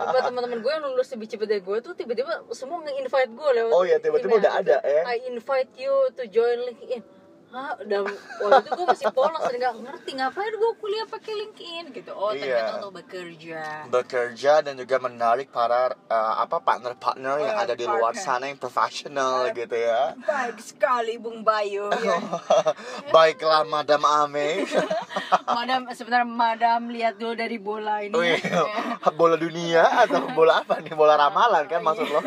Beberapa teman-teman gue yang lulus lebih cepat dari gue tuh tiba-tiba semua nge-invite gue lewat Oh iya, tiba-tiba udah ada, ya? I invite you to join LinkedIn Hah, dan waktu itu gue masih polos dan gak ngerti ngapain gue kuliah pakai LinkedIn gitu. Oh, Iya. ternyata untuk bekerja. bekerja dan juga menarik para uh, apa partner-partner yang Oh, ada di luar sana yang profesional gitu ya. Baik sekali Bung Bayu ya. Baiklah Madam Ame. Madam sebenarnya Madam lihat dulu dari bola ini. Oh ya. iya. bola dunia atau bola apa nih? Bola ramalan kan maksud lo?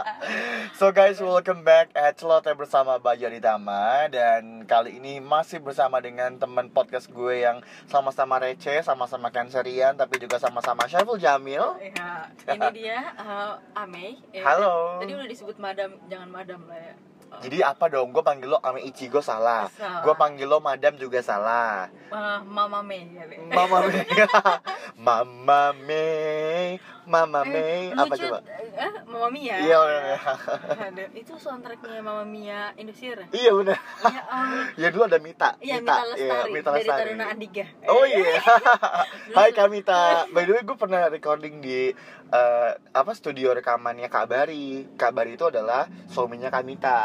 so guys, welcome back at Celote bersama Bayu Ditama dan kali ini masih bersama dengan teman podcast gue yang sama-sama receh, sama-sama cancerian tapi juga sama-sama Syaiful Jamil. Ya, ini dia uh, Ame. ya. Halo. Tadi udah disebut Madam, jangan Madam lah ya. Oh, Jadi apa dong? Gue panggil lo Ame Ichigo salah. Salah. Gue panggil lo Madam juga salah. uh, Mama Mei ya. Mama Mei. Mama Mei. Mama Mei. Eh, Apa lucu, coba? Eh, Mama Mia. Iya, iya. Ada. Itu soundtracknya Mama Mia Indosiar. Iya bener. Ya, um, Ya dulu ada Mita. Iya, Mita Lestari Mita dari Lestari. Taruna Andika. Oh iya. Hai Kak Mita. By the way gue pernah recording di eh, apa studio rekamannya Kak Bari. Kak Bari itu adalah suaminya Kak Mita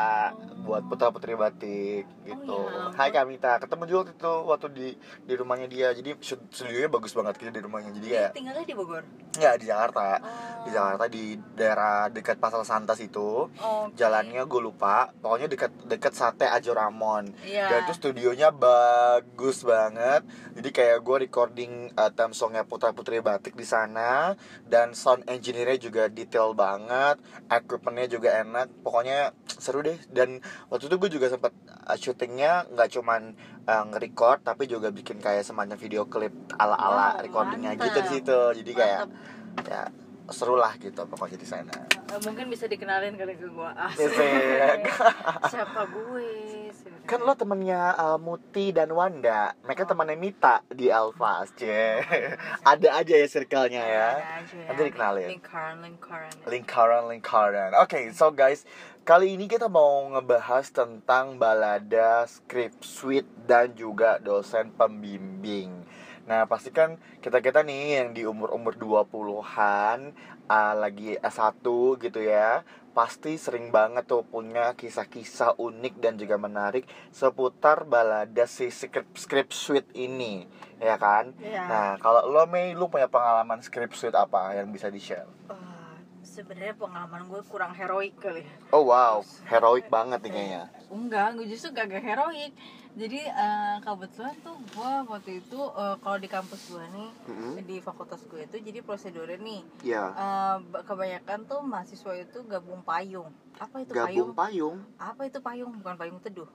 buat putra putri batik gitu. Oh, iya. Hai Kak Mita. Ketemu juga waktu itu waktu di di rumahnya dia. Jadi stud- studionya bagus banget gitu di rumahnya. Jadi ya tinggalnya di Bogor. nggak di Jakarta. Oh. Di Jakarta di daerah dekat Pasar Santas itu. Oh, Jalannya gue lupa. Pokoknya dekat dekat Sate Ajo Ramon. Iya. Dan itu studionya bagus banget. Jadi kayak gue recording uh, theme songnya Putra Putri Batik di sana dan sound engineer-nya juga detail banget, equipmentnya juga enak. Pokoknya seru deh. Dan waktu itu gue juga sempat uh, syutingnya nggak cuman uh, nge-record tapi juga bikin kayak semacam video klip ala-ala Wow, recordingnya mantap. gitu di situ. Jadi kayak ya seru lah gitu pokoknya di sana. Eh, mungkin bisa dikenalin kali ke gua. Ah, Asik. siapa gue? Kan lo temennya uh, Muti dan Wanda Mereka Oh. temannya Mita di Alphas C Ada aja ya circle-nya ya Ada ya. Nanti dikenalin. Lingkaran, lingkaran. Lingkaran, lingkaran Oke, so guys Kali ini kita mau ngebahas tentang balada, script suite, dan juga dosen pembimbing Nah, pasti kan kita-kita nih yang di umur-umur 20-an uh, Lagi S1 gitu ya Pasti sering banget tuh punya kisah-kisah unik dan juga menarik Seputar balada si script, script suite ini Ya kan? Iya. Nah, kalau lo Mei, lu punya pengalaman script suite apa yang bisa di-share? Sebenarnya pengalaman gue kurang heroik kali. ya. Oh wow, heroik banget nih kayaknya Enggak, gue justru gak, gak heroik. Jadi eh, kebetulan tuh gue waktu itu eh, kalau di kampus gue nih, Mm-mm. di fakultas gue itu jadi prosedurnya nih Iya, eh, ba- kebanyakan tuh mahasiswa itu gabung payung. Apa itu payung? gabung payung Apa itu payung? Bukan payung teduh.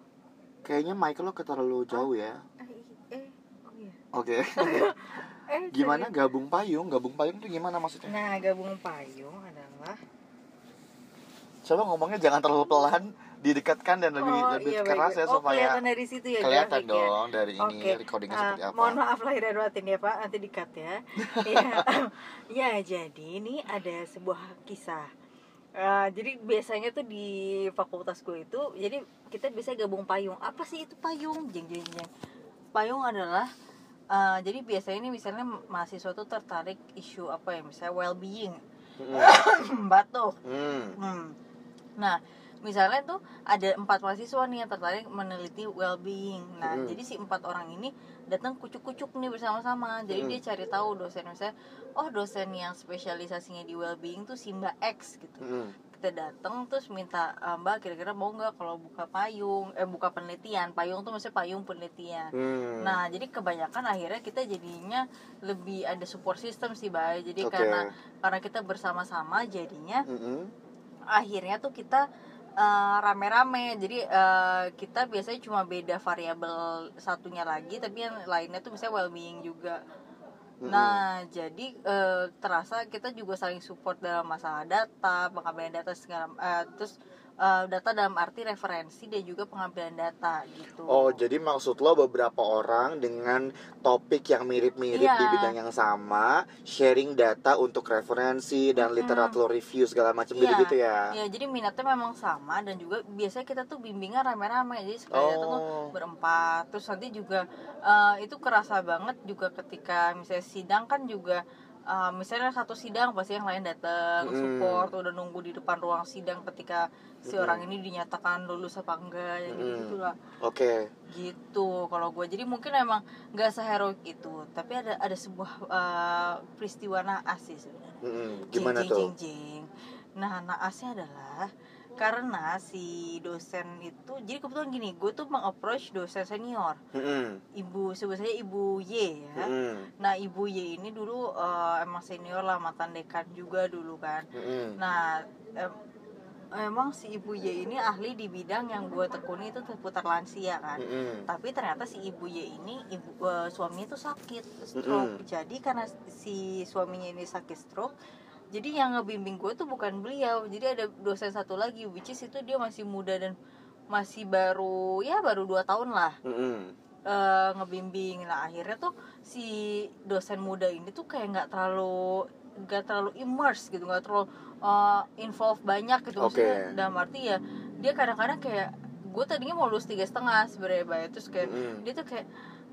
Kayaknya Michael lo terlalu jauh ya Eh, eh, oh iya. Oke Eh, Gimana gabung payung? Gabung payung tuh gimana maksudnya? Nah, gabung payung adalah Coba ngomongnya jangan terlalu pelan Didekatkan dan lebih Oh, lebih iya, keras ya baik. Oh, supaya kelihatan dari situ ya kelihatan grafik ya? dong dari ini Oke, recordingnya ah, seperti apa. Mohon maaf lahir dan batin ya Pak, nanti di-cut ya. ya, ya, jadi ini ada sebuah kisah. Ah, jadi biasanya tuh di fakultas gue itu, jadi kita bisa gabung payung. Apa sih itu payung? Jeng jeng jeng. Payung adalah ah, jadi biasanya ini misalnya mahasiswa tuh tertarik isu apa ya, misalnya well-being, Hmm. batuk, Hmm. Hmm. Nah, misalnya tuh ada empat mahasiswa nih yang tertarik meneliti well-being. Nah, Hmm. jadi si empat orang ini datang kucuk-kucuk nih bersama-sama. Jadi Hmm. dia cari tahu dosen misalnya, oh dosen yang spesialisasinya di well-being tuh si Mbak X gitu. Hmm. Kita datang terus minta "Eh, Mbak kira-kira mau nggak kalau buka payung, eh buka penelitian. Payung tuh maksudnya payung penelitian. Hmm. Nah, jadi kebanyakan akhirnya kita jadinya lebih ada support system sih, Bay. Jadi Oke. karena karena kita bersama-sama jadinya Mm-mm. akhirnya tuh kita eh, rame-rame jadi eh, kita biasanya cuma beda variabel satunya lagi tapi yang lainnya tuh misalnya well-being juga Mm-mm. nah jadi eh, terasa kita juga saling support dalam masalah data pengambilan data segala eh, terus eh, data dalam arti referensi dan juga pengambilan data gitu Oh, jadi maksud lo beberapa orang dengan topik yang mirip-mirip Iya. di bidang yang sama, sharing data untuk referensi dan Mm-mm. literatur review segala macam Iya. gitu-gitu ya. Ya jadi minatnya memang sama dan juga biasanya kita tuh bimbingan rame-rame jadi sekali datang tuh Oh. berempat terus nanti juga eh, itu kerasa banget juga ketika misalnya sidang kan juga uh, misalnya satu sidang pasti yang lain datang Mm. support udah nunggu di depan ruang sidang ketika si Mm. orang ini dinyatakan lulus apa enggak ya gitu Mm. gitulah Oke. gitu kalau gue jadi mungkin emang nggak seheroik itu tapi ada ada sebuah uh, peristiwa naas sih sebenarnya. Jeng, Gimana jeng, tuh? jeng, jeng. nah naasnya adalah karena si dosen itu jadi kebetulan gini gue tuh mengapproach dosen senior Mm-mm. ibu sebut saja ibu Y ya Mm-mm. nah ibu Y ini dulu uh, emang senior lah mantan dekan juga dulu kan Mm-mm. nah em- emang si ibu Y ini ahli di bidang yang gue tekuni itu seputar lansia kan Mm-mm. tapi ternyata si ibu Y ini ibu eh, suaminya tuh sakit stroke Mm-mm. jadi karena si suaminya ini sakit stroke jadi yang ngebimbing gue tuh bukan beliau jadi ada dosen satu lagi which is itu dia masih muda dan masih baru ya baru dua tahun lah Mm-mm. eh, ngebimbing nah akhirnya tuh si dosen muda ini tuh kayak nggak terlalu nggak terlalu immerse gitu nggak terlalu eh, involve banyak gitu maksudnya Oke. dalam arti ya dia kadang-kadang kayak gue tadinya mau lulus tiga setengah sebenarnya terus kayak Mm-mm. dia tuh kayak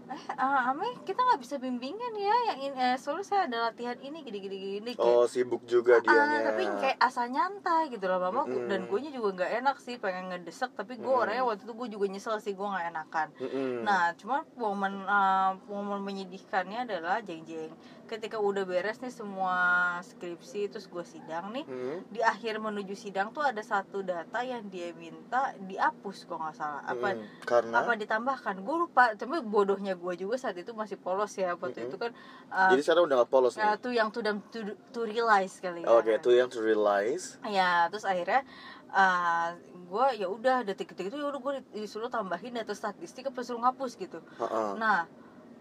eh eh, Ame kita nggak bisa bimbingan ya yang ini eh, soalnya saya ada latihan ini gini gini gini kayak Oh sibuk juga Ah, dianya. tapi kayak asal nyantai gitu loh mama Mm-mm. dan gue juga nggak enak sih pengen ngedesek tapi gue Mm. orangnya waktu itu gue juga nyesel sih gue nggak enakan Mm-mm. Nah, cuma momen uh, momen menyedihkannya adalah jeng-jeng. Ketika udah beres nih semua skripsi terus gue sidang nih, Mm-mm. di akhir menuju sidang tuh ada satu data yang dia minta dihapus kok nggak salah. Apa Mm-mm. Karena apa ditambahkan? Gue lupa. Tapi bodohnya gue juga saat itu masih polos ya waktu Mm-mm. itu kan. uh, jadi sekarang udah gak polos uh, nih. tuh yang them to, to realize kali ya. Oke, itu yang to realize. Ya, terus akhirnya uh, gue ya udah detik-detik itu ya udah gue disuruh tambahin data statistik apa suruh ngapus gitu. Heeh. Nah,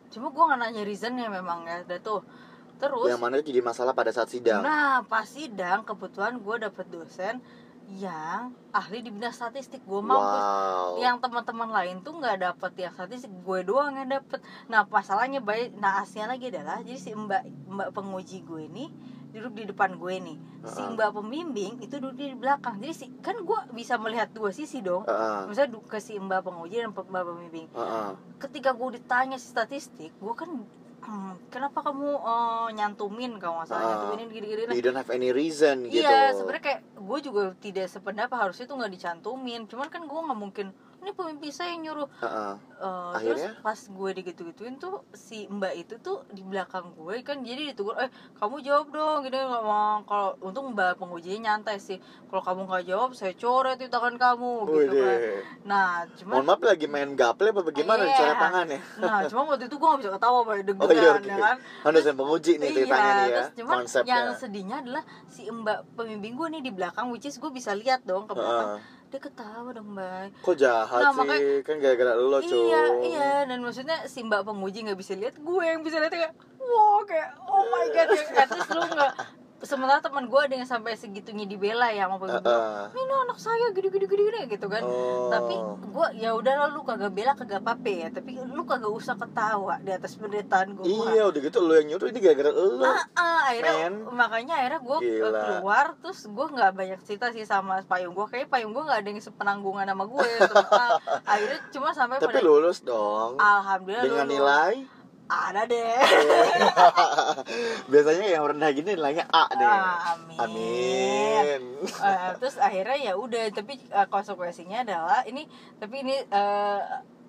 cuma gue nggak nanya reasonnya memang ya, udah tuh. Terus, Yang mana itu jadi masalah pada saat sidang. nah pas sidang kebetulan gue dapet dosen yang ahli di bidang statistik. Gue mampus. Wow. Yang teman-teman lain tuh nggak dapet yang statistik, gue doang yang dapet. Nah masalahnya baik, naasnya lagi adalah jadi si mbak mbak penguji gue ini duduk di depan gue nih, si mbak pembimbing itu duduk di belakang. Jadi si kan gue bisa melihat dua sisi dong. Heeh. Misalnya ke si mbak penguji dan mbak pembimbing Heeh. ketika gue ditanya statistik gue kan hmm, kenapa kamu eh, nyantumin kalau nggak salah Ah. nyantumin gini-gini You don't have any reason gitu. iya sebenarnya kayak gue juga tidak sependapat harusnya itu nggak dicantumin cuman kan gue nggak mungkin ini pemimpin saya yang nyuruh Heeh. Eh, Akhirnya? terus pas gue digitu-gituin tuh si mbak itu tuh di belakang gue kan jadi ditegur eh kamu jawab dong gitu mau kalau untung mbak pengujinya nyantai sih kalau kamu nggak jawab saya coret di tangan kamu gitu kan Wih, nah cuma Mohon maaf lagi main gaple apa bagaimana Iya. cara tangannya? Nah, cuma waktu itu gue gak bisa ketawa pada deg Oh iya, oke. ya kan. Kan dosen penguji nih ceritanya nih ya. terus cuman Konsepnya. yang sedihnya adalah si mbak pembimbing gue nih di belakang, which is gue bisa lihat dong ke belakang. Heeh. Dia ketawa dong mbak. Kok jahat Nah, sih? makanya- Kan gara-gara lo, cuy. Iya, iya, dan maksudnya si mbak penguji nggak bisa lihat, gue yang bisa lihat kayak, wow, kayak oh my god, at least lu nggak. Sementara teman gue ada yang sampai segitunya dibela ya sama pembimbing. Heeh. Ini anak saya gini-gini gini gitu kan. Oh. tapi gue ya udah lu kagak bela kagak apa ya tapi lu kagak usah ketawa di atas penderitaan gue Iya, udah gitu lo yang nyuruh ini gara-gara lo. ah, ah, akhirnya Men. makanya akhirnya gue Gila. keluar terus gue nggak banyak cerita sih sama payung gue kayak payung gue nggak ada yang sepenanggungan sama gue terus, ah, akhirnya cuma sampai Tapi pada lulus dong. alhamdulillah Dengan lulus. nilai ada deh biasanya yang rendah gini nilainya A deh. Ah, amin. Amin. Eh, terus akhirnya ya udah tapi eh, konsekuensinya adalah ini tapi ini eh,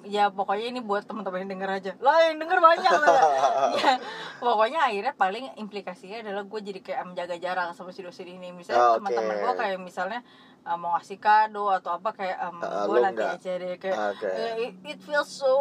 ya pokoknya ini buat teman-teman yang denger aja lah yang denger banyak lah ya pokoknya akhirnya paling implikasinya adalah gue jadi kayak menjaga jarak sama si dosen ini misalnya Ah, Oke. teman-teman gue kayak misalnya eh, mau ngasih kado atau apa kayak em, Ah, gue lo nanti enggak. aja deh kayak Oke. eh, it, it feels so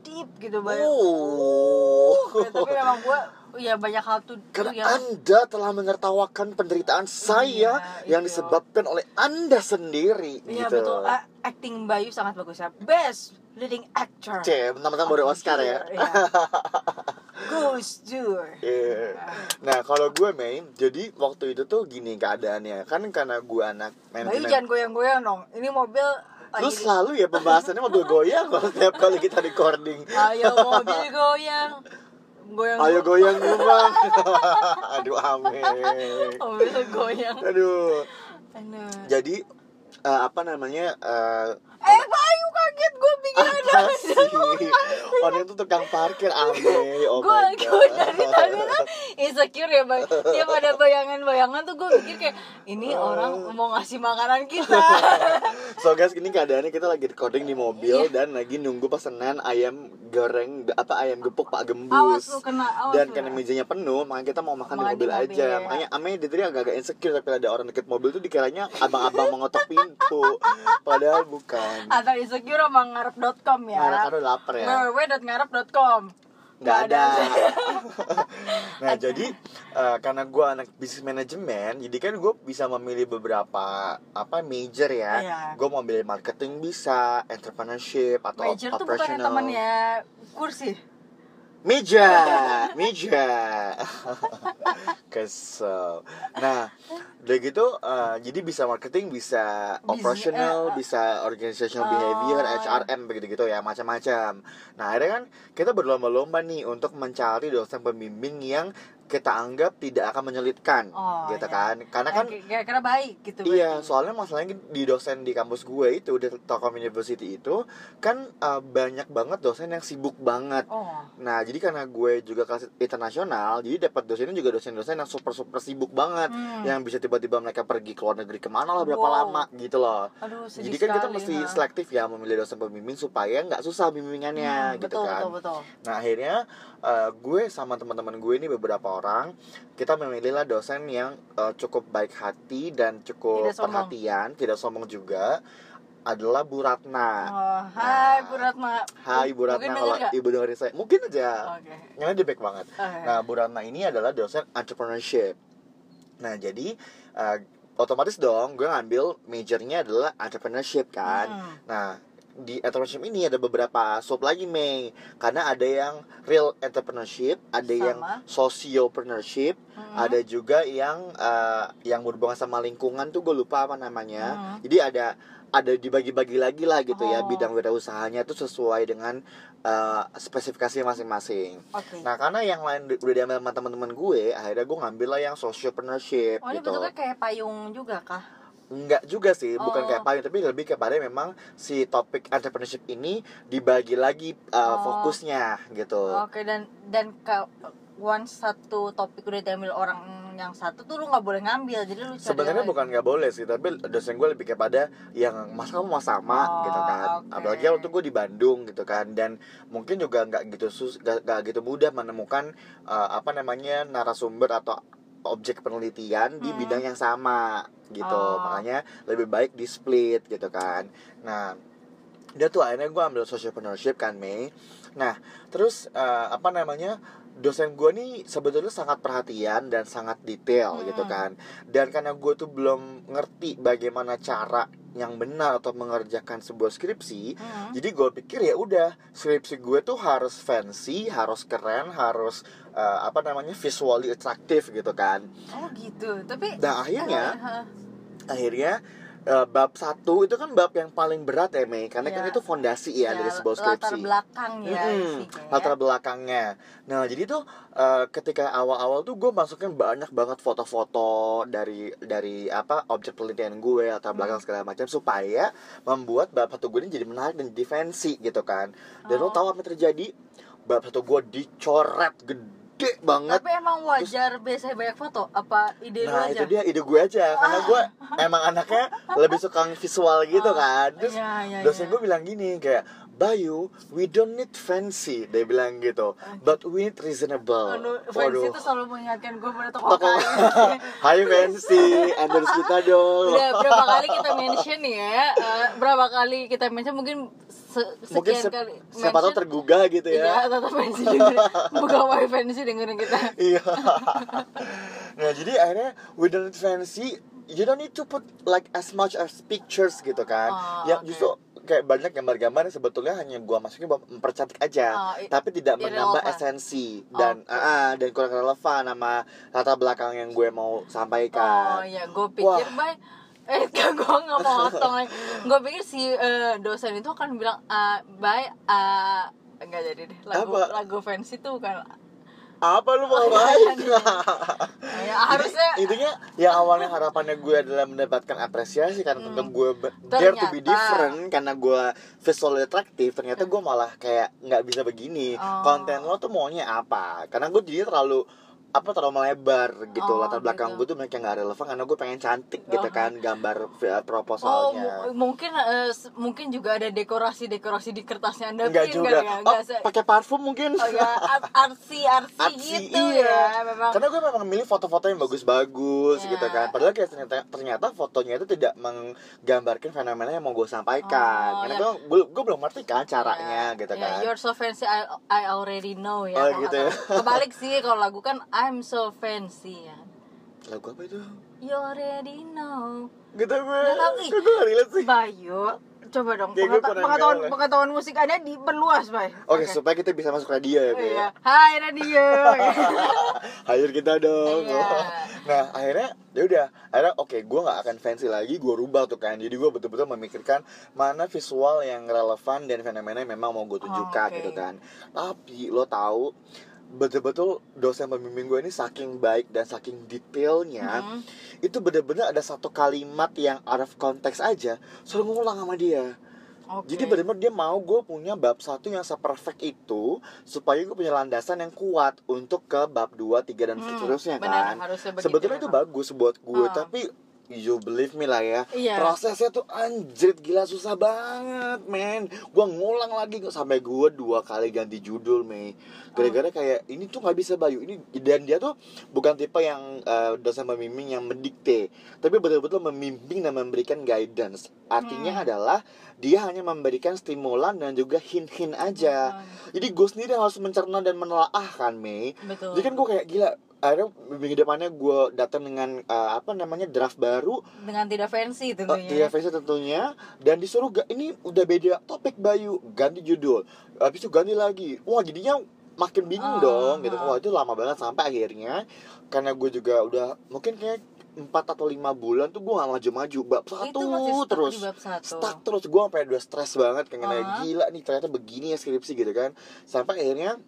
deep gitu banyak Oh. tapi memang gue ya banyak hal tuh Karena yang Anda telah menertawakan penderitaan saya Iya, yang itu. disebabkan oleh Anda sendiri Iya gitu. betul. Ah, acting Bayu sangat bagus ya. Best leading actor. C, mentang-mentang baru Oscar ya. Iya. Goes to. Iya. Nah kalau gue main, jadi waktu itu tuh gini keadaannya kan karena gue anak Bayu manajemen. jangan goyang-goyang dong. Ini mobil Lu selalu ya pembahasannya mobil goyang kalau setiap kali kita recording. Ayo mobil goyang. Goyang. Ayo goyang dulu bang. Aduh amin. Mobil goyang. Aduh. Aduh. Jadi eh, apa namanya? eh, Eh Bayu kaget gue apa sih? orang itu tukang parkir aneh oh gue gue dari tadi tuh insecure ya bang. Tiap ada bayangan-bayangan tuh gue mikir kayak ini orang mau ngasih makanan kita. So guys ini keadaannya kita lagi recording di mobil Iya. dan lagi nunggu pesanan ayam goreng apa ayam gepuk pak gembus. Awas lu kena awas dan karena mejanya penuh makanya kita mau makan di mobil aja. ya. makanya Ame dia tadi agak-agak insecure tapi ada orang deket mobil tuh dikiranya abang-abang mengotok pintu. Padahal bukan. Atau insecure sama ngarep.com ya. Udah lapar ya. Www.ngarep.com nggak ada. nah jadi eh, karena gue anak bisnis manajemen jadi kan gue bisa memilih beberapa apa major ya. Iya. gue mau milih marketing bisa entrepreneurship atau major tuh bukan operational. temannya kursi meja meja kesel nah udah gitu eh, jadi bisa marketing bisa operational eh, eh. bisa organizational Oh. behavior HRM begitu gitu ya macam-macam nah akhirnya kan kita berlomba-lomba nih untuk mencari dosen pembimbing yang kita anggap tidak akan menyulitkan Oh, gitu iya. kan karena kan kira-kira baik gitu Iya, berarti. soalnya masalahnya di dosen di kampus gue itu di Telkom University itu kan eh, banyak banget dosen yang sibuk banget. oh Nah, jadi karena gue juga kelas internasional, jadi dapat dosennya juga dosen-dosen yang super super sibuk banget, Hmm. yang bisa tiba-tiba mereka pergi ke luar negeri ke mana lah berapa Wow. lama gitu loh. aduh Jadi kan kita mesti ha. selektif ya memilih dosen pembimbing supaya nggak susah bimbingannya Hmm, gitu betul, kan. betul betul Nah akhirnya eh, gue sama teman-teman gue ini beberapa orang kita memilihlah dosen yang eh, cukup baik hati dan cukup Tidak sombong. perhatian, tidak sombong juga adalah Bu Ratna. oh, hai Nah. Bu Ratna Hai Bu Ratna kalau nggak? ibu dengerin saya, mungkin aja. oke Yang dia baik banget. Oke. Nah Bu Ratna ini adalah dosen entrepreneurship. Nah jadi eh, otomatis dong gue ngambil majornya adalah entrepreneurship kan. Hmm. Nah, di entrepreneurship ini ada beberapa sub lagi, Mei. Karena ada yang real entrepreneurship, ada yang Sama. sociopreneurship, Hmm. ada juga yang eh, yang berhubungan sama lingkungan tuh gue lupa apa namanya. Hmm. Jadi ada ada dibagi-bagi lagi lah gitu ya Oh. bidang wirausahanya tuh sesuai dengan eh, spesifikasi masing-masing. oke Nah, karena yang lain di- udah diambil sama teman-teman gue, akhirnya gue ngambil lah yang sociopreneurship oh ini gitu. bentuknya kayak payung juga kah Enggak juga sih, bukan Oh. kayak payung tapi lebih kepada memang si topik entrepreneurship ini dibagi lagi uh, Oh. fokusnya gitu. Oke dan dan ka, once satu topik udah diambil orang yang satu tuh lu nggak boleh ngambil jadi lu Sebenarnya bukan nggak boleh sih, tapi dosen gue lebih kepada yang mas kamu mau sama Oh, gitu kan. oke. Apalagi waktu gue di Bandung gitu kan, dan mungkin juga nggak gitu sus, nggak gitu mudah menemukan uh, apa namanya narasumber atau objek penelitian di Hmm. bidang yang sama gitu. Oh. Makanya lebih baik di split gitu kan. Nah, dia tuh akhirnya gue ambil sociopreneurship kan Mei nah terus eh, apa namanya dosen gue nih sebetulnya sangat perhatian dan sangat detail Hmm. gitu kan dan karena gue tuh belum ngerti bagaimana cara yang benar atau mengerjakan sebuah skripsi Hmm. jadi gue pikir ya udah skripsi gue tuh harus fancy harus keren harus eh, apa namanya visually attractive gitu kan oh gitu tapi nah akhirnya Eh, akhirnya eh, bab satu itu kan bab yang paling berat ya Mei karena kan Iya. itu fondasi ya, dari sebuah latar skripsi belakang ya Mm-mm, isinya ya. latar belakangnya nah jadi tuh eh, ketika awal-awal tuh gue masukin banyak banget foto-foto dari dari apa objek penelitian gue latar belakang Hmm. segala macam supaya membuat bab satu gue ini jadi menarik dan fancy gitu kan dan lo Oh. tahu apa yang terjadi bab satu gue dicoret gede banget. Tapi emang wajar biasanya banyak foto? Apa ide lu Nah aja? itu dia ide gue aja. Karena gue emang anaknya lebih suka visual gitu kan. Terus iya, iya, dosen iya. gue bilang gini kayak Bayu, we don't need fancy Dia bilang gitu. But we need reasonable. Aduh, fans itu selalu mengingatkan gue pada toko Toko. Hai fancy, endorse kita dong. Udah berapa kali kita mention ya? eh, berapa kali kita mention mungkin se- Mungkin sekian se- kali siapa tahu tergugah gitu Iya, ya tetap fancy dengerin. Buka wifi fancy dengerin kita. Iya. Nah jadi akhirnya we don't need fancy. You don't need to put like as much as pictures gitu kan. Oh, Yang oke. justru kayak banyak gambar-gambar yang sebetulnya hanya gua masukin buat mempercantik aja Oh, i- tapi tidak menambah esensi dan Oke. ah, dan kurang relevan sama latar belakang yang gue mau Oh sampaikan iya, gue pikir Wah. bay Eh, gue nggak mau potong lagi. Gue pikir si eh, dosen itu akan bilang, ah, bay, ah, enggak jadi deh. Lagu Apa? lagu fancy tuh kan apa lu mau ngapain ya, harusnya intinya yang awalnya harapannya gue adalah mendapatkan apresiasi karena Hmm. tentang gue dare to be different karena gue visually attractive ternyata gue malah kayak nggak bisa begini. Oh. konten lo tuh maunya apa? Karena gue jadi terlalu apa terlalu melebar gitu Oh, latar belakang gitu. gue tuh banyak yang nggak relevan karena gue pengen cantik gitu Oh. kan gambar Oh, proposalnya mu- mungkin eh, s- mungkin juga ada dekorasi-dekorasi di kertasnya Anda enggak bikin, juga enggak, oh se- pakai parfum mungkin Oh ya, ar- arsi arsi Artsy, gitu iya. ya, memang. karena gue memang milih foto-foto yang bagus-bagus Iya. gitu kan padahal kayak ternyata ternyata fotonya itu tidak menggambarkan fenomena yang mau gue sampaikan Oh, karena ya. gue gue belum ngerti kan caranya Ya, gitu ya, kan You're so fancy, I, I already know Oh, ya. kalau gitu ya. Kebalik sih kalau lagu kan I'm so fancy ya. lagu apa itu You already know. gitu gue ih. kok gue gak relate sih Bayu, coba dong gue pengeta- pengetahuan ya. pengetahuan musik Anda diperluas, Bay. Oke, supaya kita bisa masuk radio ya, gue. Iya. Hai radio. Hire kita dong. Iya. nah, akhirnya ya udah, akhirnya oke, gue nggak akan fancy lagi, gue rubah tuh kan. Jadi gue betul-betul memikirkan mana visual yang relevan dan fenomena yang memang mau gue tunjukkan Oke. gitu kan. Tapi lo tahu betul-betul dosen pembimbing gue ini saking baik dan saking detailnya Hmm. itu bener-bener ada satu kalimat yang out of context aja selalu ngulang sama dia Oke. jadi benar-benar dia mau gue punya bab satu yang seperfect itu supaya gue punya landasan yang kuat untuk ke bab 2, 3 dan Hmm, seterusnya kan. Sebetulnya itu bagus buat gue, Ah. tapi you believe me lah ya. Iya. Prosesnya tuh anjrit gila susah banget, men. Gue ngulang lagi sampai gue dua kali ganti judul, Mei. Gara-gara kayak ini tuh nggak bisa Bayu. Ini dan dia tuh bukan tipe yang eh, dosen pembimbing yang mendikte, tapi betul-betul membimbing dan memberikan guidance. Artinya Hmm. adalah dia hanya memberikan stimulan dan juga hint-hint aja. Hmm, Jadi gue sendiri yang harus mencerna dan menelaah kan, Mei. Betul. Jadi kan gue kayak gila. Akhirnya minggu depannya gue datang dengan eh, apa namanya draft baru, dengan tidak fancy uh, tentunya. tiga versi tentunya, dan disuruh ga, ini udah beda topik Bayu, ganti judul, habis itu ganti lagi. Wah jadinya makin bingung Ah, dong, gitu. ah. Wah itu lama banget sampai akhirnya karena gue juga udah mungkin kayak empat atau lima bulan tuh gue gak maju-maju bab satu itu masih stuck terus di bab satu. stuck terus gue sampai udah stres banget kayak Ah. gila nih ternyata begini ya skripsi gitu kan sampai akhirnya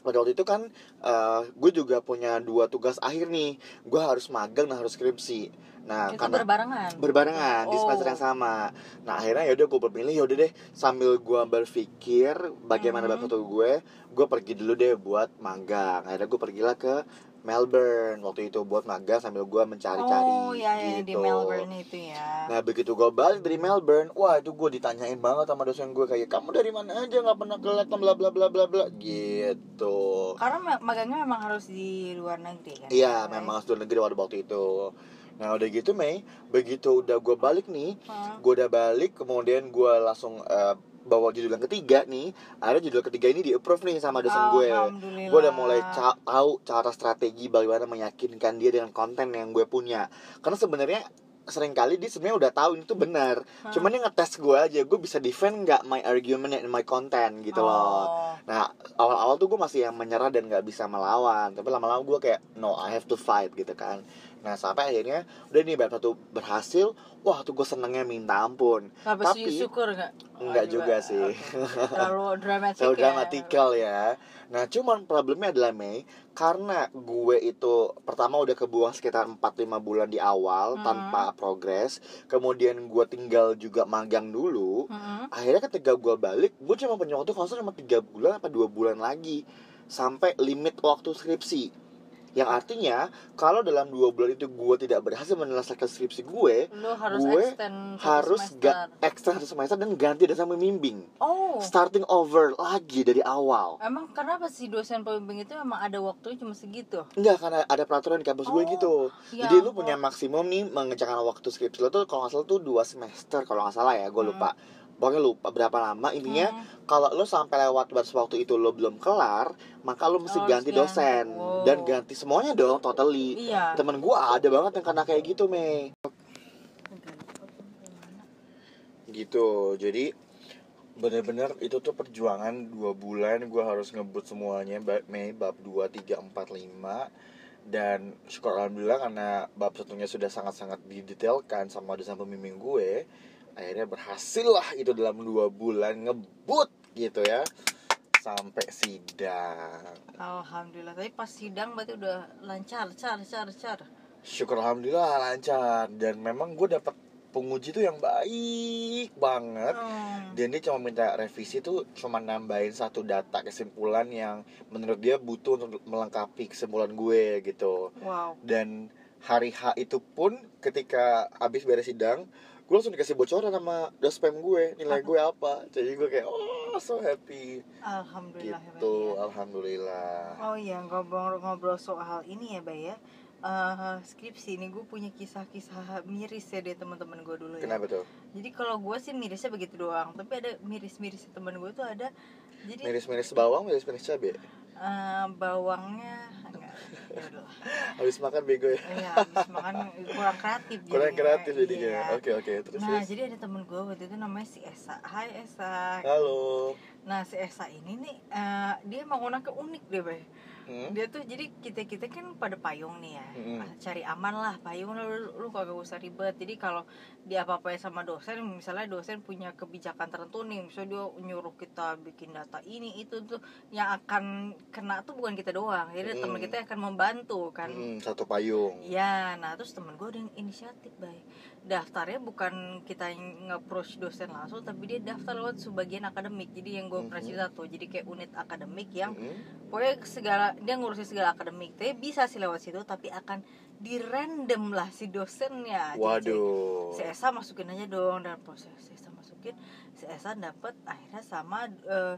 pada waktu itu kan eh, gue juga punya dua tugas akhir nih gue harus magang dan harus skripsi nah itu karena berbarengan. berbarengan di Oh. semester yang sama nah akhirnya ya udah gue berpilih ya udah deh sambil gue berpikir bagaimana Mhm. bab satu gue gue pergi dulu deh buat magang akhirnya gue pergilah ke Melbourne waktu itu buat magang sambil gue mencari-cari Oh, ya, ya di gitu. Melbourne itu ya. Nah begitu gue balik dari Melbourne, wah itu gue ditanyain banget sama dosen gue kayak kamu dari mana aja nggak pernah kelihatan bla bla bla bla bla gitu. Karena ma- magangnya memang harus di luar negeri kan. Iya memang harus luar negeri waktu itu. Nah udah gitu Mei, begitu udah gue balik nih, Hmm. gue udah balik kemudian gue langsung eh, bawa judul yang ketiga nih, ada judul ketiga ini di approve nih sama dosen gue. Gue udah mulai ca- tahu cara strategi bagaimana meyakinkan dia dengan konten yang gue punya. Karena sebenarnya sering kali dia sebenarnya udah tahu ini tuh benar. Hmm. Cuman dia ngetes gue aja, gue bisa defend nggak my argument and my content gitu loh. Oh. Nah awal-awal tuh gue masih yang menyerah dan nggak bisa melawan. Tapi lama-lama gue kayak no I have to fight gitu kan. Nah sampai akhirnya udah nih bab satu berhasil. Wah tuh gue senengnya minta ampun. Tapi, Tapi- syukur nggak? Enggak Oh, juga sih. Oke. Terlalu dramatik Terlalu ya. dramatikal ya. Nah, cuman problemnya adalah Mei karena gue itu pertama udah kebuang sekitar 4-5 bulan di awal Hmm. tanpa progres, kemudian gue tinggal juga magang dulu. Mm-mm. Akhirnya ketika gue balik, gue cuma punya waktu salah cuma 3 bulan apa 2 bulan lagi sampai limit waktu skripsi. Yang artinya kalau dalam dua bulan itu gue tidak berhasil menyelesaikan skripsi gue, Lu harus Gue harus ekstra satu semester dan ganti dosen pembimbing. Oh. Starting over lagi dari awal. Emang kenapa sih dosen pembimbing itu emang ada waktunya cuma segitu? Enggak, karena ada peraturan di kampus gue Oh, gitu. ya Jadi lu punya maksimum nih mengerjakan waktu skripsi lo tuh kalau nggak salah tuh dua semester kalau nggak salah ya, gue Hmm. Pokoknya lupa berapa lama intinya Hmm. kalau lo sampai lewat batas waktu itu lo belum kelar, maka lo mesti Oh, ganti harus dosen. Wow. dan ganti semuanya dong totally. Iya. Temen gue ada banget yang kena kayak gitu, Mei. Gitu. Jadi bener-bener itu tuh perjuangan dua bulan gue harus ngebut semuanya Mei bab 2, 3, 4, 5 dan syukur alhamdulillah karena bab satunya sudah sangat-sangat didetailkan sama dosen pembimbing gue akhirnya berhasil lah itu dalam dua bulan ngebut gitu ya. Sampai sidang. Alhamdulillah. Tapi pas sidang berarti udah lancar car car car. Syukur alhamdulillah lancar. Dan memang gue dapat penguji tuh yang baik banget. Hmm. dan dia cuma minta revisi tuh cuma nambahin satu data kesimpulan yang menurut dia butuh untuk melengkapi kesimpulan gue gitu. Wow. Dan hari H itu pun ketika abis beres sidang gue langsung dikasih bocoran sama dospem gue nilai gue apa. Jadi gue kayak oh so happy. Alhamdulillah ya, gitu ya. alhamdulillah. Oh iya ngobrol-ngobrol soal ini ya Bay ya. Eh, skripsi ini gue punya kisah-kisah miris ya dari teman-teman gue dulu ya. Kenapa tuh? Jadi kalau gue sih mirisnya begitu doang tapi ada miris-miris teman gue tuh ada jadi miris-miris bawang miris-miris cabai eh, bawangnya enggak ya habis makan bego ya Iya, habis makan kurang kreatif kurang jadinya. kreatif jadinya Iya. oke oke terus Nah, terus jadi ada temen gue waktu itu namanya si Esa. Hai Esa. halo Nah, si Esa ini nih eh, dia orangnya unik deh, Bay. Hmm? Dia tuh jadi kita-kita kan pada payung nih ya. Mm-mm. Ah, Cari aman lah payung lu, lu kagak usah ribet. Jadi kalau dia apa-apain sama dosen, misalnya dosen punya kebijakan tertentu nih, misalnya dia nyuruh kita bikin data ini itu tuh yang akan kena tuh bukan kita doang. Jadi teman Mm. kita akan membantu kan. Hmm, satu payung Iya, nah terus temen gue ada yang inisiatif, baik. Daftarnya bukan kita yang nge-approach dosen langsung, tapi dia daftar lewat sebagian akademik. Jadi yang gue pernah Mhm. cerita tuh, jadi kayak unit akademik yang Hmm? pokoknya segala dia ngurusin segala akademik. Tapi bisa sih lewat situ, tapi akan di random lah si dosennya. Jadi, waduh si Esa masukin aja dong dan proses si Esa masukin, si Esa dapet akhirnya sama eh,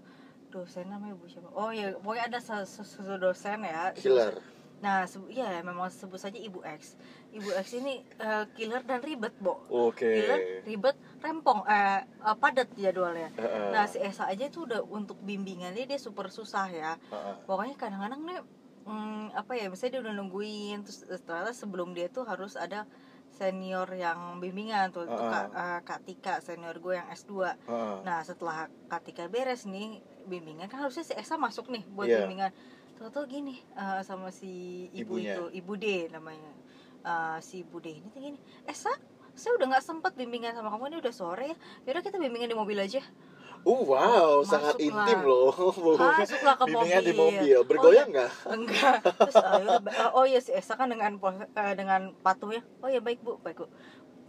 dosen namanya bu siapa? Oh ya, pokoknya ada sesuatu dosen ya. killer Nah, iya memang sebut saja Ibu X. Ibu X ini eh, killer dan ribet, Bo. oke Killer, ribet, rempong, eh, eh, padat jadwalnya. Heeh. Nah, si Esa aja tuh udah untuk bimbingannya dia super susah ya. Heeh. Pokoknya kadang-kadang nih hmm, apa ya, misalnya dia udah nungguin terus eh, ternyata sebelum dia tuh harus ada senior yang bimbingan tuh, itu Uh-uh. Kak, eh, Kak Tika, senior gue yang S2. Heeh. Nah setelah Katika beres nih bimbingan kan harusnya si Esa masuk nih buat Iya. bimbingan. Tahu-tahu gini eh, sama si ibu Ibunya. itu, ibu D namanya. Eh, si ibu D ini tuh gini, Esa saya udah nggak sempat bimbingan sama kamu ini udah sore ya. Yaudah kita bimbingan di mobil aja. Uh, wow, sangat Masuklah. intim loh. Masuklah ke Bimbingan di mobil. mobil. Oh, Bergoyang iya. nggak? Enggak. Terus eh, yaudah, ba- eh, oh ya si Esa kan dengan eh, dengan patuhnya. Oh ya baik bu, baik bu.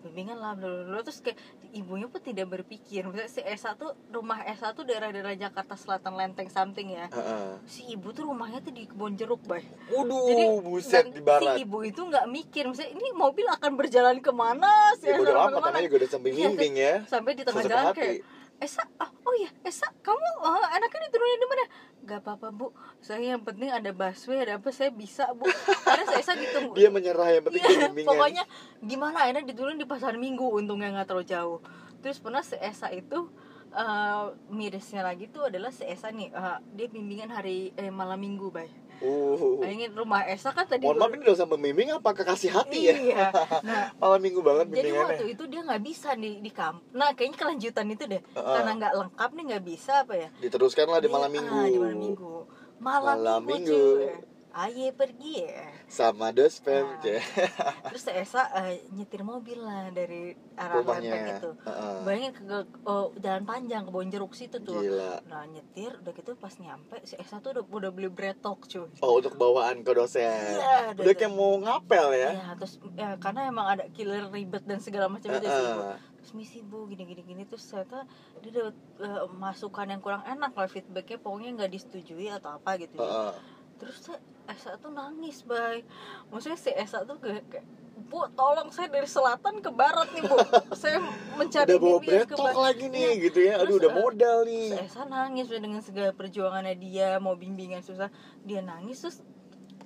Bimbingan lah dulu dulu terus kayak ibunya pun tidak berpikir. Misalnya si Esa tuh rumah Esa tuh daerah-daerah Jakarta Selatan Lenteng something ya. Heeh. Si ibu tuh rumahnya tuh di kebun jeruk, bay. Waduh, Jadi buset di barat. Si ibu itu nggak mikir, misalnya ini mobil akan berjalan ke mana? Si Ya amat ke mana? namanya juga udah sampai Iya, bimbing ya. Sampai di tengah Sesuka jalan hati. kayak Esa, ah, oh iya, Esa, kamu uh, anaknya diturunin di mana? Gak apa-apa bu, saya yang penting ada busway, ada apa, saya bisa bu. Karena saya Esa ditunggu. Dia menyerah yang penting dia bimbingan. pokoknya gimana akhirnya diturunin di pasar minggu, untungnya nggak terlalu jauh. Terus pernah si Esa itu eh, mirisnya lagi tuh adalah si Esa nih, eh, dia bimbingan hari eh, malam minggu, bay. Uh. Bayangin rumah Esa kan tadi. Mohon maaf ini udah sama bimbing apa kekasih hati ya? Iya. Nah, Malam minggu banget jadi waktu itu dia nggak bisa di di kamp. Nah, kayaknya kelanjutan itu deh. Heeh. Karena nggak lengkap nih nggak bisa apa ya? Diteruskan lah di Dia- malam minggu. ah, di malam minggu. Malam, Malam minggu. minggu. Aye pergi ya. Sama dospem, Nah. Ceh. Terus Esa eh, nyetir mobil lah dari arah. Lenteng itu. Heeh. Bayangin ke, ke- oh, jalan panjang ke Bonjeruk situ tuh. Gila. Nah nyetir udah gitu pas nyampe si Esa tuh udah, udah beli bretok cuy. Oh, untuk bawaan ke dosen. Iya, Udah udah- kayak mau ngapel ya. Ya, terus ya, karena emang ada killer ribet dan segala macam itu sih, Bu. Heeh. terus misi bu gini gini gini terus ternyata dia dapat eh, masukan yang kurang enak lah feedbacknya pokoknya nggak disetujui atau apa gitu ya. Terus saya Esa tuh nangis bay maksudnya si Esa tuh kayak, kayak bu tolong saya dari selatan ke barat nih bu saya mencari Udah bawa bretok barat." lagi nih Iya. gitu ya. Aduh Terus, udah eh, modal nih. Si Esa nangis dengan segala perjuangannya dia mau bimbingan susah dia nangis terus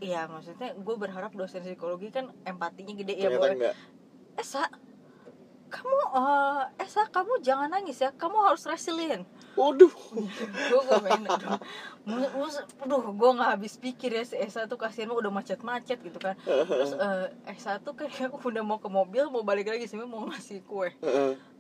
ya maksudnya gue berharap dosen psikologi kan empatinya gede ya boleh enggak. Esa kamu eh, Esa kamu jangan nangis ya kamu harus resilient Waduh. gue gak main aduh gue gak habis pikir ya si Esa tuh kasihan mah udah macet-macet gitu kan. Terus eh, Esa tuh kayak udah mau ke mobil mau balik lagi sih mau ngasih kue.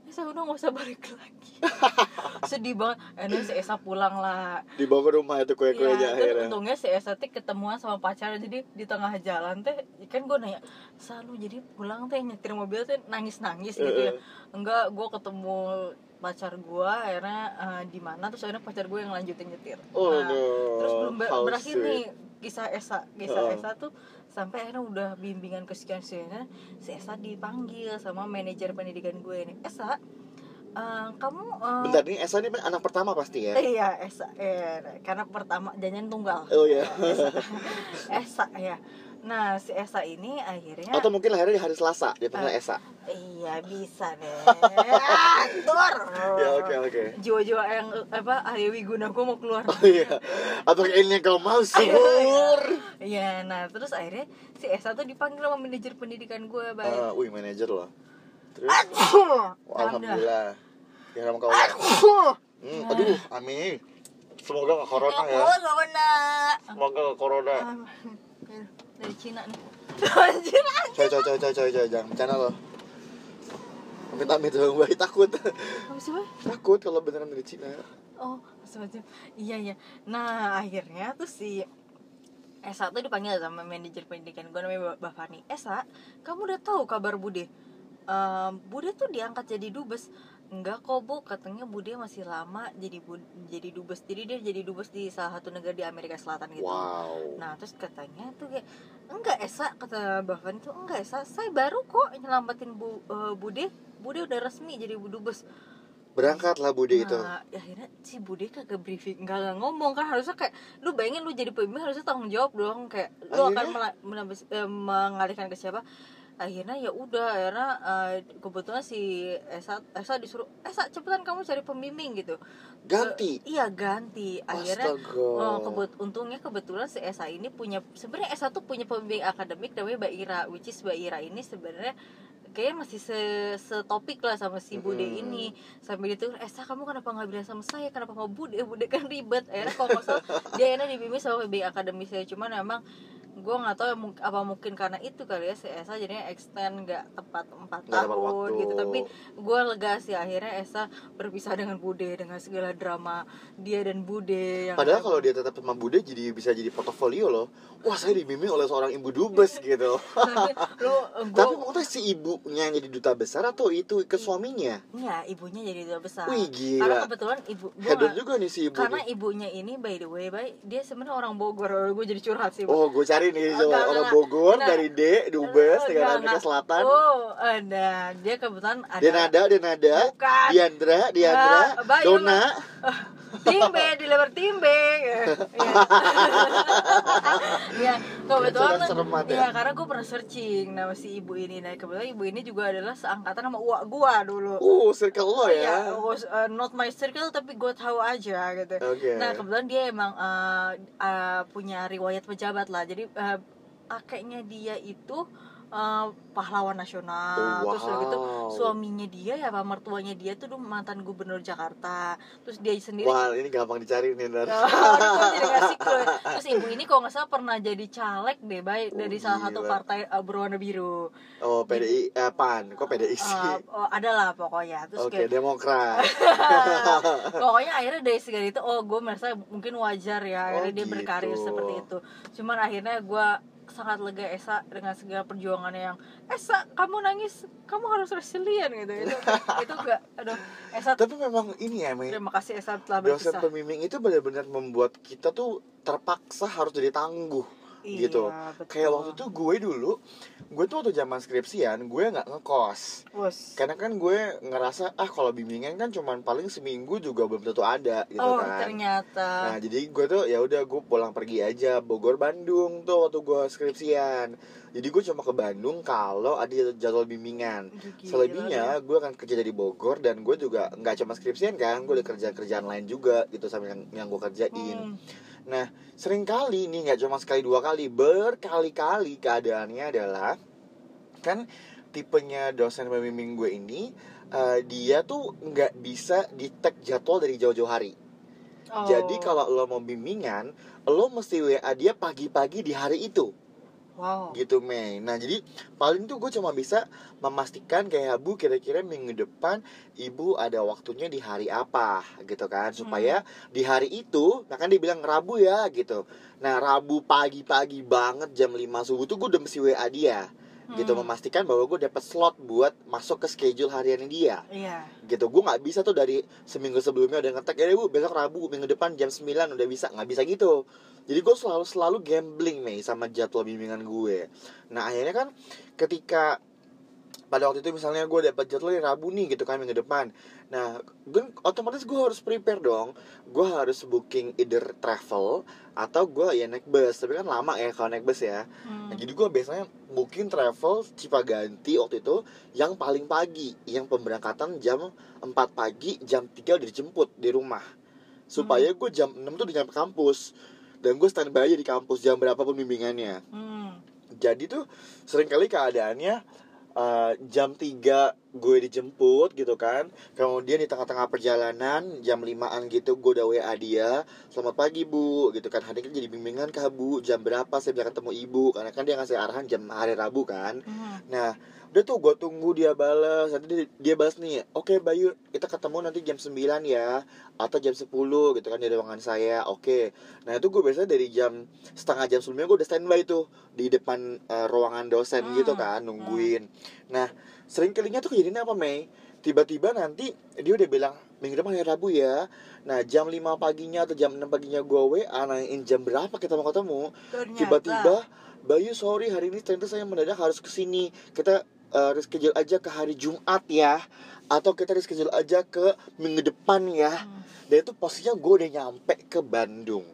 Esa udah gak usah balik lagi. Sedih banget. Ini si Esa pulang lah. Dibawa ke rumah itu kue-kuenya terus akhirnya. untungnya si Esa teh ketemuan sama pacarnya. Jadi di tengah jalan teh kan gue nanya selalu jadi pulang teh nyetir mobil teh nangis nangis gitu ya? Enggak gue ketemu pacar gue akhirnya eh, di mana terus akhirnya pacar gue yang lanjutin nyetir Oh, Nah, no. terus belum ber- How berakhir sweet. nih kisah Esa kisah Oh. Esa tuh sampai akhirnya udah bimbingan kesekian sekian si Esa dipanggil sama manajer pendidikan gue ini Esa eh, kamu eh, Bentar nih Esa ini anak pertama pasti ya iya Esa eh, karena pertama janjian tunggal Oh ya Esa, Esa ya nah si Esa ini akhirnya Atau mungkin lahirnya di hari Selasa Dia panggil Ah. Esa. iya bisa deh. Atur. Ya oke oke. Jiwa-jiwa yang apa Arya Wiguna gue mau keluar. Oh iya. Atau ini kau mau subur Iya, nah terus akhirnya si Esa tuh dipanggil sama manajer pendidikan gue, baik. Ah, Wih manajer loh. Terus? Alhamdulillah. Alhamdulillah. Ya nama kau. Hmm, Aduh amin. Semoga gak corona ya. Semoga gak corona Dari Cina nih. Anjir. Coy coy coy coy coy coy Jangan bercanda loh Amit amit dong Bayi takut Apa sih? Takut kalau beneran dari Cina Oh, semacam iya iya. Nah, akhirnya tuh si Esa tuh dipanggil sama manajer pendidikan gue namanya Mbak Fani. Esa, kamu udah tahu kabar Bude? Ehm, Bude tuh diangkat jadi dubes. Enggak kok bu, katanya Bude masih lama jadi bu, jadi dubes. Jadi dia jadi dubes di salah satu negara di Amerika Selatan gitu. Wow. Nah terus katanya tuh kayak enggak Esa kata Mbak Fani tuh. Enggak Esa saya baru kok nyelamatin bu, eh, Bude. Bude udah resmi jadi dubes. Berangkatlah Budi itu. Nah, ya akhirnya si Bude kagak briefing, nggak nggak ngomong. Kan harusnya kayak lu bayangin lu jadi pemimpin harusnya tanggung jawab dong. Kayak lu akan mela- eh, mengalihkan ke siapa? Akhirnya ya udah akhirnya eh, kebetulan si Esa Esa disuruh Esa cepetan kamu cari pembimbing gitu. Ganti? Eh, iya ganti. Akhirnya Oh, kebet untungnya kebetulan si Esa ini punya sebenarnya Esa tuh punya pembimbing akademik namanya Mbak Ira, which is Mbak Ira ini sebenarnya kayaknya masih se setopik lah sama si Bude Mm-mm. ini. Sampai dia tuh Esa kamu kenapa nggak bilang sama saya? Kenapa nggak Bude? Bude kan ribet. Akhirnya kalau nggak salah dia akhirnya dibimbing sama pembimbing akademis saya cuman emang gue nggak tahu ya, apa mungkin karena itu kali ya si Esa jadinya extend nggak tepat empat tahun waktu. gitu tapi gue lega sih akhirnya Esa berpisah dengan Bude dengan segala drama dia dan Bude yang Padahal kalau dia tetap sama Bude jadi bisa jadi portofolio loh. Wah saya dibimbing oleh seorang ibu dubes gitu. Tapi lu Tapi gue maksudnya si ibunya jadi duta besar atau itu ke suaminya? ya ibunya jadi duta besar Wih karena gila. kebetulan ibu gua Hedon juga nih si ibu karena ibunya ini by the way by dia sebenarnya orang Bogor gue jadi curhat sih Oh gue cari nih coba Enggak, orang. Bogor Enggak. dari D dubes Eh, dengan enggak, Amerika. Selatan. oh ada dia kebetulan ada Denada, Denada, Bukan. Diandra, Diandra, Bayu Dona. timbe di lebar timbe ya kebetulan Curhat serem banget ya. ya karena gue pernah searching nama si ibu ini nah kebetulan ibu ini juga adalah seangkatan sama uak gua dulu Uh, circle lo Iya, ya. was uh, not my circle tapi gue tahu aja gitu. Oke. Nah kebetulan dia emang uh, uh, punya riwayat pejabat lah. Jadi uh, kakeknya dia itu uh, pahlawan nasional. Oh, Terus udah gitu wow. suaminya dia ya, apa mertuanya dia tuh dulu mantan gubernur Jakarta. Terus dia sendiri Wah ini gampang dicari nih asik loh. Terus ibu ini kalau nggak salah pernah jadi caleg deh, baik Oh, dari salah satu gila. partai uh, berwarna biru. Oh PDI, eh, PAN, kok PDI sih? Uh, oh, ada lah pokoknya. Terus Oke kayak Demokrat. pokoknya akhirnya dari segala itu oh gue merasa mungkin wajar ya akhirnya Oh, dia berkarir gitu. seperti itu cuman akhirnya gue sangat lega Esa dengan segala perjuangannya yang Esa kamu nangis kamu harus resilient gitu. Itu itu gak aduh Esa Tapi memang ini ya, Mei. terima kasih Esa telah dosen berpisah. pembimbing itu benar-benar membuat kita tuh terpaksa harus jadi tangguh gitu. Iya, betul. kayak waktu itu gue dulu gue tuh waktu zaman skripsian gue nggak ngekos. Bos. karena kan gue ngerasa ah kalau bimbingan kan cuman paling seminggu juga belum tentu ada gitu oh kan. ternyata. Nah jadi gue tuh ya udah gue pulang pergi aja Bogor Bandung tuh waktu gue skripsian. Jadi gue cuma ke Bandung kalau ada jadwal bimbingan. Gila, selebihnya gue akan kerja dari Bogor dan gue juga nggak cuma skripsian kan gue ada kerjaan kerjaan lain juga gitu sama yang yang gue kerjain. Hmm. Nah sering kali nih nggak cuma sekali dua kali berkali-kali keadaannya adalah kan tipenya dosen pembimbing gue ini eh, dia tuh nggak bisa tag jadwal dari jauh-jauh hari Oh. jadi kalau lo mau bimbingan lo mesti WA dia pagi-pagi di hari itu wow. Gitu Mei. Nah jadi paling tuh gue cuma bisa memastikan kayak bu kira-kira minggu depan ibu ada waktunya di hari apa? Gitu kan. Supaya di hari itu nah kan dibilang Rabu ya gitu. Nah Rabu pagi-pagi banget jam 5 subuh tuh gue udah mesti WA dia gitu Hmm. memastikan bahwa gue dapat slot buat masuk ke schedule harian dia Iya. gitu gue nggak bisa tuh dari seminggu sebelumnya udah ngetek ya bu besok rabu minggu depan jam 9 udah bisa nggak bisa gitu jadi gue selalu selalu gambling nih sama jadwal bimbingan gue nah akhirnya kan ketika pada waktu itu misalnya gue dapat jadwal rabu nih gitu kan minggu depan nah gue otomatis gue harus prepare dong gue harus booking either travel atau gue ya naik bus tapi kan lama ya kalau naik bus ya Hmm. Nah, jadi gue biasanya booking travel Cipaganti waktu itu yang paling pagi, yang pemberangkatan jam 4 pagi, jam 3 udah dijemput di rumah. Supaya gue jam 6 tuh udah nyampe kampus. Dan gue standby aja di kampus jam berapapun bimbingannya. Hmm. Jadi tuh sering kali keadaannya eh, jam 3 gue dijemput gitu kan. Kemudian di tengah-tengah perjalanan jam 5an gitu gue udah WA dia Selamat pagi bu gitu kan. Hari ini jadi bimbingan kah bu? Jam berapa saya bisa ketemu ibu? Karena kan dia ngasih arahan jam hari Rabu kan. Hmm. Nah udah tuh gue tunggu dia balas Nanti dia, dia balas nih Oke Bayu kita ketemu nanti jam 9 ya Atau jam 10 gitu kan di ruangan saya. Oke. Nah itu gue biasanya dari jam setengah jam sebelumnya gue udah standby tuh Di depan eh, ruangan dosen Hmm. gitu kan Nungguin. Nah sering kalinya tuh kejadiannya apa Mei? Tiba-tiba nanti dia udah bilang Minggu depan hari Rabu ya. Nah jam 5 paginya atau jam 6 paginya gue WA Nanyain jam berapa kita mau ketemu. Tiba-tiba Bayu sorry hari ini ternyata saya mendadak harus ke sini kita uh, reschedule aja ke hari Jumat ya. Atau kita reschedule aja ke minggu depan ya. Hmm. dan itu posisinya gue udah nyampe ke Bandung.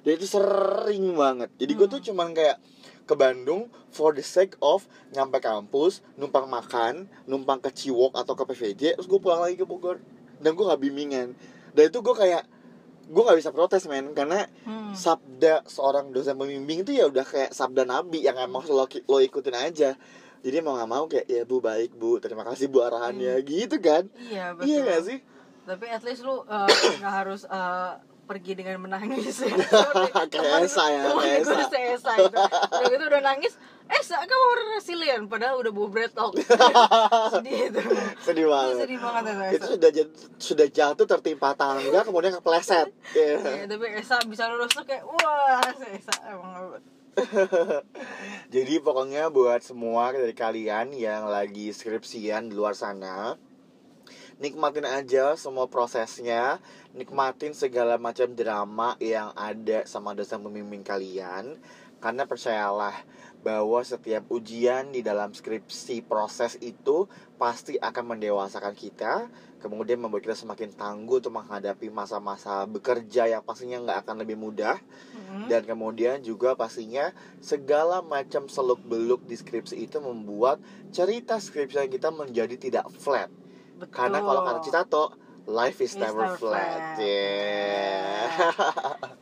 Dan itu sering banget. Jadi gue Hmm. tuh cuman kayak ke Bandung for the sake of nyampe kampus numpang makan numpang ke Ciwok atau ke PVJ terus gue pulang lagi ke Bogor. Dan gue gak bimbingan. Dan itu gue kayak gue gak bisa protes men. Karena Hmm. sabda seorang dosen pembimbing itu ya udah kayak sabda nabi yang emang lo, lo ikutin aja jadi mau nggak mau kayak ya bu baik bu terima kasih bu arahannya gitu kan Iya betul. iya gak sih Tapi at least lu uh, nggak harus uh, pergi dengan menangis ya. Kayak Esa ya, kayak Esa. Esa itu. Udah gitu udah nangis. Esa kamu harus resilient padahal udah bawa bretok. Sedih itu. sedih Itu banget sedih banget itu itu Esa. sudah jat- sudah jatuh tertimpa tangga kemudian kepleset Iya. Ya, tapi Esa bisa lulus tuh kayak wah Esa emang Jadi pokoknya buat semua dari kalian yang lagi skripsian di luar sana Nikmatin aja semua prosesnya Nikmatin segala macam drama yang ada sama dosen pembimbing kalian. Karena percayalah bahwa setiap ujian di dalam skripsi proses itu Pasti akan mendewasakan kita Kemudian membuat kita semakin tangguh untuk menghadapi masa-masa bekerja yang pastinya nggak akan lebih mudah Hmm. dan kemudian juga pastinya segala macam seluk beluk di skripsi itu membuat cerita skripsi kita menjadi tidak flat Betul. karena kalau kata Citato life is Is never never flat flat. yeah